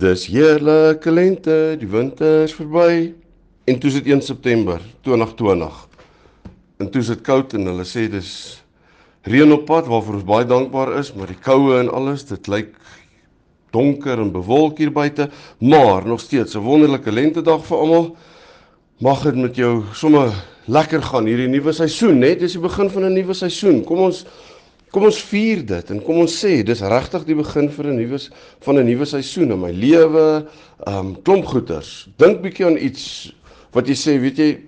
Dis heerlike lente, die winter is verby en toe is dit 1 September 2020. En toe is dit koud en hulle sê dis reën op pad waarvoor ons baie dankbaar is, maar die koue en alles, dit lyk donker en bewolk hier buite, maar nog steeds 'n wonderlike lentedag vir almal. Mag dit met jou sommer lekker gaan hierdie nuwe seisoen, net dis die begin van 'n nuwe seisoen. Kom ons Kom ons vier dit en kom ons sê dis regtig die begin vir 'n nuwe van 'n nuwe seisoen in my lewe. Um klomp goeters. Dink bietjie aan iets wat jy sê, weet jy,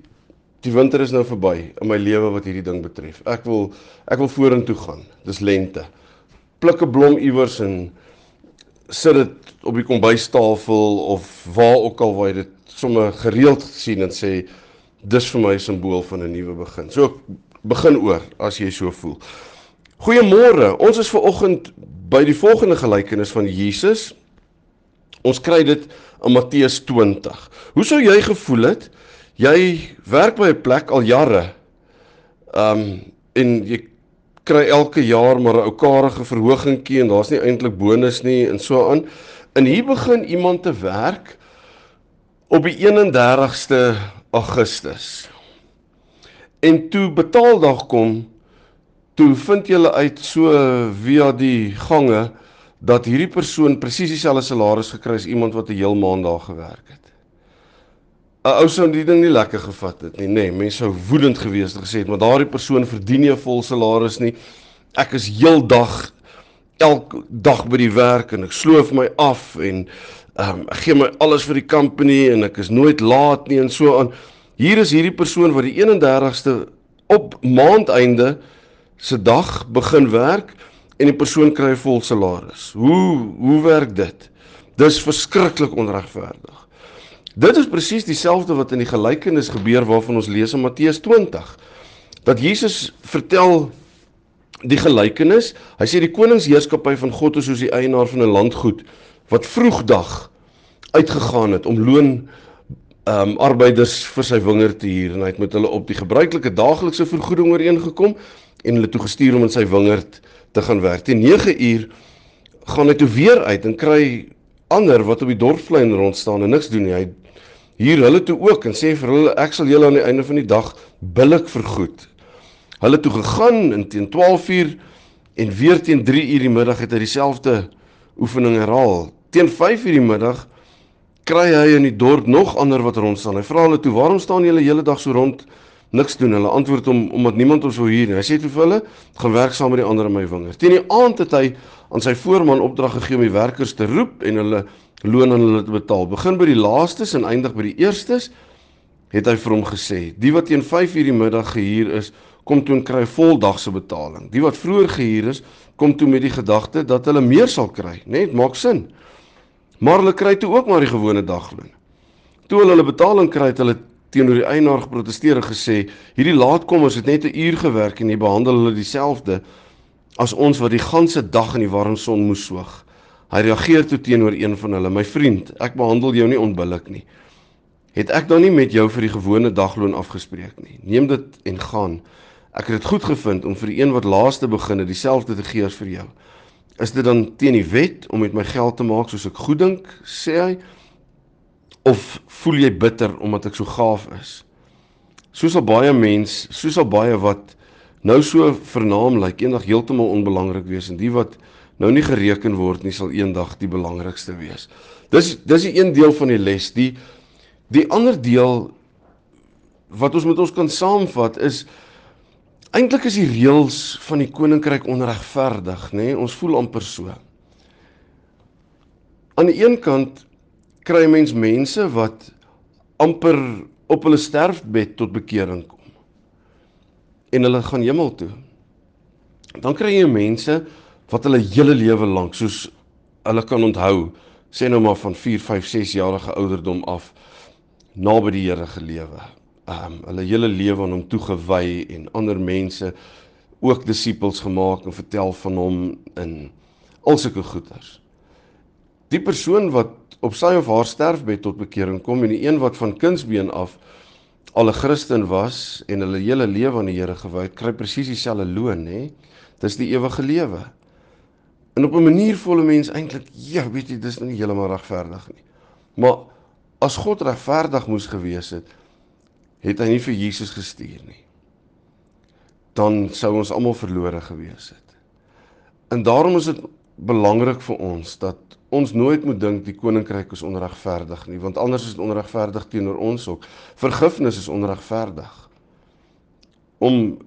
die winter is nou verby in my lewe wat hierdie ding betref. Ek wil ek wil vorentoe gaan. Dis lente. Pluk 'n blom iewers en sit dit op die kombuistafel of waar ook al waar jy dit sommer gereeld sien en sê dis vir my 'n simbool van 'n nuwe begin. So begin oor as jy so voel. Goeiemôre. Ons is ver oggend by die volgende gelykenis van Jesus. Ons kry dit in Matteus 20. Hoe sou jy gevoel het? Jy werk by 'n plek al jare. Um en jy kry elke jaar maar 'n ou karige verhogingkie en daar's nie eintlik bonus nie en so aan. En hier begin iemand te werk op die 31ste Augustus. En toe betaaldag kom, toe vind julle uit so via die gange dat hierdie persoon presies dieselfde salaris gekry het as iemand wat 'n heel maand daar gewerk het. 'n Ou sou die ding nie lekker gevat het nie, nê. Nee, mense sou woedend gewees het gesê het, maar daardie persoon verdien nie 'n vol salaris nie. Ek is heeldag elke dag by die werk en ek sloof my af en ehm um, ek gee my alles vir die company en ek is nooit laat nie en so aan. Hier is hierdie persoon wat die 31ste op maandeinde se dag begin werk en die persoon kry 'n vol salaris. Hoe hoe werk dit? Dis verskriklik onregverdig. Dit is presies dieselfde wat in die gelykenis gebeur waarvan ons lees in Matteus 20. Dat Jesus vertel die gelykenis, hy sê die koningsheerskappy van God is soos die eienaar van 'n landgoed wat vroegdag uitgegaan het om loon ehm um, arbeiders vir sy wingerd te huur en hy het met hulle op die gebruikelike daaglikse vergoeding ooreengekom en hulle toe gestuur om in sy wingerd te gaan werk. Teen 9 uur gaan hy toe weer uit en kry ander wat op die dorpsplein rond staan en niks doen nie. Hy hier hulle toe ook en sê vir hulle ek sal julle aan die einde van die dag billik vergoed. Hulle toe gegaan en teen 12 uur en weer teen 3 uur die middag het hy dieselfde oefening herhaal. Teen 5 uur die middag kry hy in die dorp nog ander wat rond staan. Hy vra hulle toe: "Waarom staan julle hele dag so rond?" Niks doen. Hulle antwoord hom omdat niemand ons wil hier nie. Hy sê toe vir hulle, gaan werk saam met die ander in my wingerd. Teen die aand het hy aan sy voorman opdrag gegee om die werkers te roep en hulle loon aan hulle te betaal. Begin by die laastes en eindig by die eerstes. Het hy vir hom gesê, die wat teen 5:00 die middag gehuur is, kom toe en kry voldagse betaling. Die wat vroeër gehuur is, kom toe met die gedagte dat hulle meer sal kry. Net maak sin. Maar hulle kry toe ook maar die gewone dagloon. Toe hulle hulle betaling kry, het hulle teenoor die eienaar geprotesteer en gesê hierdie laatkommers het net 'n uur gewerk en jy behandel hulle dieselfde as ons wat die ganse dag in die warm son moes soog. Hy reageer toe teenoor een van hulle: "My vriend, ek behandel jou nie onbillik nie. Het ek dan nie met jou vir die gewone dagloon afgespreek nie? Neem dit en gaan. Ek het dit goed gevind om vir die een wat laaste begin het dieselfde te gee as vir jou. Is dit dan teen die wet om met my geld te maak soos ek goed dink?" sê hy. Of voel jy bitter omdat ek so gaaf is? Soos al baie mens, soos al baie wat nou so vernaam lyk, like, eendag heeltemal onbelangrik wees en die wat nou nie gereken word nie, sal eendag die belangrikste wees. Dis dis die een deel van die les. Die die ander deel wat ons met ons kan saamvat is eintlik is die reëls van die koninkryk onregverdig, nê? Nee? Ons voel amper so. Aan die een kant kry mens mense wat amper op hulle sterfbed tot bekering kom. En hulle gaan hemel toe. Dan kry jy mense wat hulle hele lewe lank soos hulle kan onthou, sê nou maar van 4, 5, 6 jarige ouderdom af naby die Here gelewe. Ehm um, hulle hele lewe aan hom toegewy en ander mense ook disippels gemaak en vertel van hom in al sulke goeders. Die persoon wat op sy of haar sterfbed tot bekering kom en die een wat van kindsbeen af al 'n Christen was en hulle hele lewe aan die Here gewy het, kry presies dieselfde loon, hè? Dis die ewige lewe. En op 'n manier voel 'n mens eintlik, ja, weet jy, dis nie heeltemal regverdig nie. Maar as God regverdig moes gewees het, het hy nie vir Jesus gestuur nie. Dan sou ons almal verlore gewees het. En daarom is dit belangrik vir ons dat ons nooit moet dink die koninkryk is onregverdig nie, want anders is dit onregverdig teenoor ons ook. Vergifnis is onregverdig. Om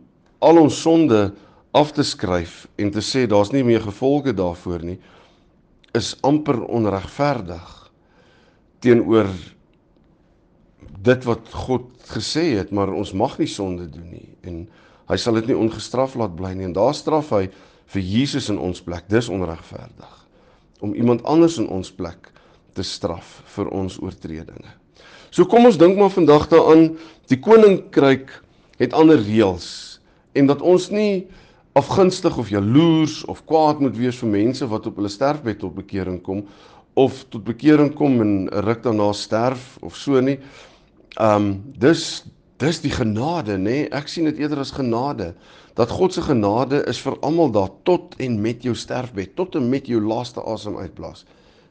al ons sonde af te skryf en te sê daar's nie meer gevolge daarvoor nie is amper onregverdig teenoor dit wat God gesê het maar ons mag nie sonde doen nie en hy sal dit nie ongestraf laat bly nie en daar straf hy vir Jesus in ons plek dis onregverdig om iemand anders in ons plek te straf vir ons oortredinge so kom ons dink maar vandag daaraan die koninkryk het ander reëls en dat ons nie afgunstig of jaloers of kwaad moet wees vir mense wat op hulle sterfbed tot bekering kom of tot bekering kom en ruk daarna sterf of so nie. Um dis dis die genade nê. Nee? Ek sien dit eerder as genade dat God se genade is vir almal daar tot en met jou sterfbed, tot en met jou laaste asem uitblaas.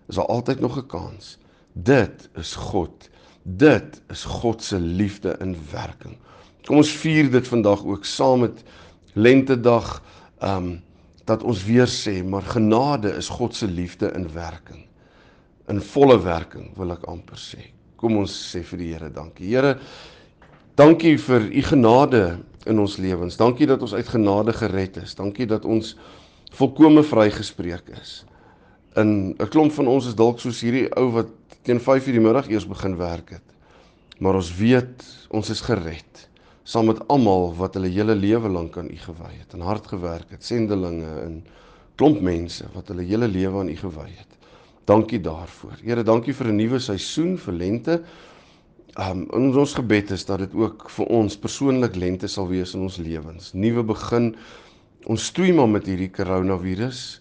Is daar altyd nog 'n kans. Dit is God. Dit is God se liefde in werking. Kom ons vier dit vandag ook saam met lentedag ehm um, dat ons weer sê maar genade is God se liefde in werking. In volle werking wil ek amper sê. Kom ons sê vir die Here dankie. Here, dankie vir u genade in ons lewens. Dankie dat ons uit genade gered is. Dankie dat ons volkome vrygespreek is. In 'n klomp van ons is dalk soos hierdie ou wat teen 5:00 die middag eers begin werk het. Maar ons weet ons is gered saam met almal wat hulle hele lewe lank aan U gewy het en hard gewerk het, sendelinge en klomp mense wat hulle hele lewe aan U gewy het. Dankie daarvoor. Here, dankie vir 'n nuwe seisoen vir lente. Um in ons gebed is dat dit ook vir ons persoonlik lente sal wees in ons lewens. Nuwe begin. Ons stoei maar met hierdie koronavirus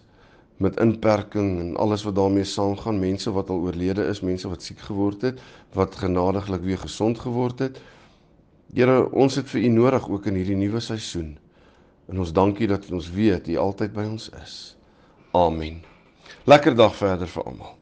met inperking en alles wat daarmee saamgaan, mense wat al oorlede is, mense wat siek geword het, wat genadiglik weer gesond geword het. Here, ons het vir U nodig ook in hierdie nuwe seisoen. En ons dankie dat ons weet U altyd by ons is. Amen. Lekker dag verder vir almal.